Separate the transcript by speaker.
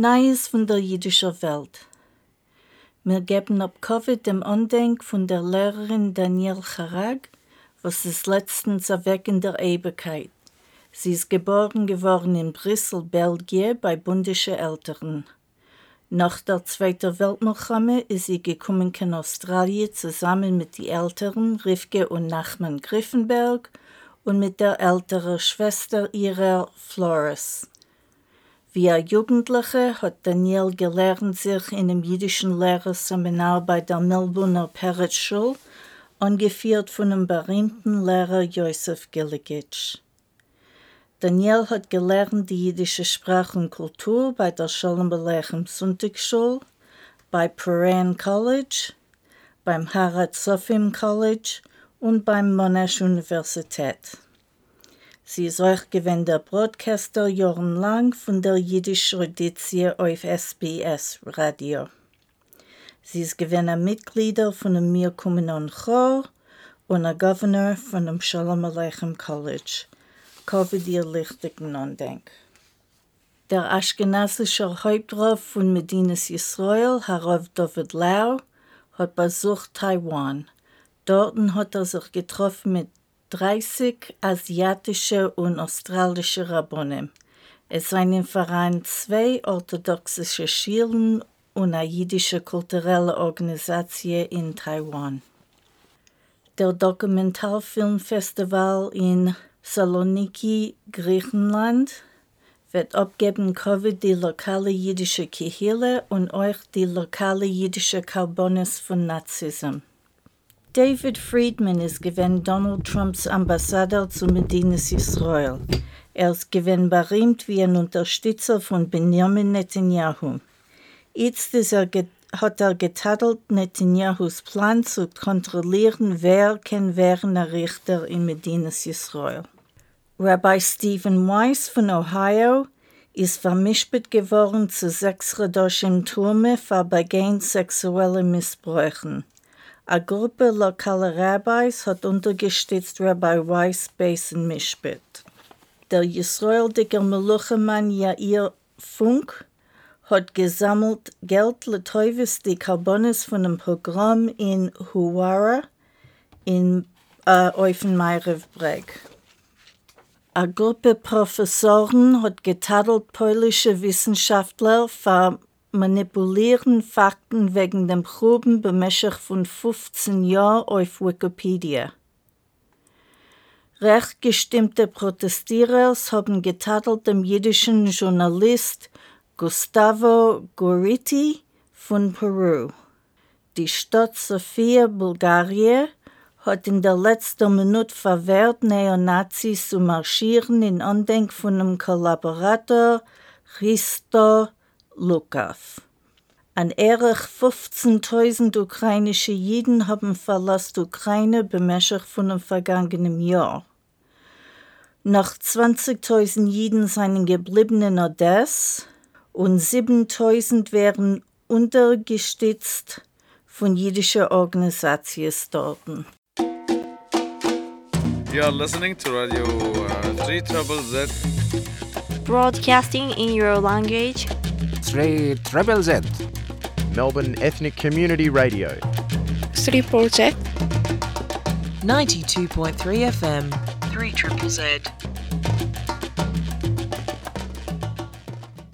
Speaker 1: Neues von der jüdischen Welt. Wir geben ab Covid dem Andenk von der Lehrerin Danielle Charag, was ist letztens weg der Ewigkeit. Sie ist geboren geworden in Brüssel, Belgien, bei bundischen Eltern. Nach der Zweiten Weltmilchame ist sie gekommen in Australien zusammen mit den Eltern Rivke und Nachman Griffenberg und mit der älteren Schwester ihrer Flores. Wie ein Jugendlicher hat Daniel gelernt, sich in einem jüdischen Lehrerseminar bei der Melbourne Peretz Schule, angeführt von dem berühmten Lehrer Josef Giligitsch. Daniel hat gelernt die jüdische Sprache und Kultur bei der Shalom Aleichem Sonntagsschule, bei Puran College, beim Harat Sofim College und beim Monash Universität. Sie ist auch gewesen der Broadcaster jahrelang von der jüdischen Audition auf SBS Radio. Sie ist gewesen Mitglied von dem Mir kommen an Chor und ein Governor von dem Shalom Aleichem College. Covid ihr lichtigen Andenk. Der aschkenasische Hauptrauf von Medinas Israel, Harav David Lau, hat besucht Taiwan. Dort hat er sich getroffen mit 30 asiatische und australische Rabbonen. Es seien im Verein zwei orthodoxe Schulen und eine jüdische kulturelle Organisation in Taiwan. Der Dokumentarfilmfestival in Saloniki, Griechenland, wird abgeben Covid die lokale jüdische Kehille und euch die lokale jüdische Karbonis von Nazism. David Friedman ist gewesen Donald Trumps Ambassador zu Medinas Israel. Er ist gewesen berühmt wie ein Unterstützer von Benjamin Netanyahu. Jetzt ist er hat er getadelt Netanyahus Plan zu kontrollieren, wer kann werden der Richter in Medinas Israel. Rabbi Stephen Weiss von Ohio ist vermischt geworden zu sechs Redoshim Turme für Begehen sexuelle Missbräuchen. A Gruppe lokaler Rabbis hat untergestützt Rabbi Weiss Basin Mishpit. Der Israel-Dicker Meluchemann Yair Funk hat gesammelt Geld Letoivis die Karbonis von dem Programm in Huwara in äh, Eufenmeirew-Breg. A Gruppe Professoren hat getadelt polnische Wissenschaftler für manipulieren Fakten wegen dem Proben bemäßig von 15 Jahren auf Wikipedia. Recht gestimmte Protestierer haben getadelt dem jüdischen Journalist Gustavo Goriti von Peru. Die Stadt Sofia, Bulgarien, hat in der letzten Minute verwehrt, Neonazis zu marschieren in Andenk von dem Kollaborator Christo Lukav. An erich 15.000 ukrainische Jiden haben verlassen die Ukraine bemäßig von dem vergangenen Jahr. Noch 20.000 Jiden seien geblieben in Odessa und 7.000 werden untergestützt von jüdischen Organisationen dort.
Speaker 2: You are listening to Radio uh, 3 Trouble Z.
Speaker 3: Broadcasting in your language.
Speaker 4: 3 Treble Z.
Speaker 5: Melbourne Ethnic Community Radio.
Speaker 6: 3 Project.
Speaker 7: 92.3 FM. 3 Triple Z.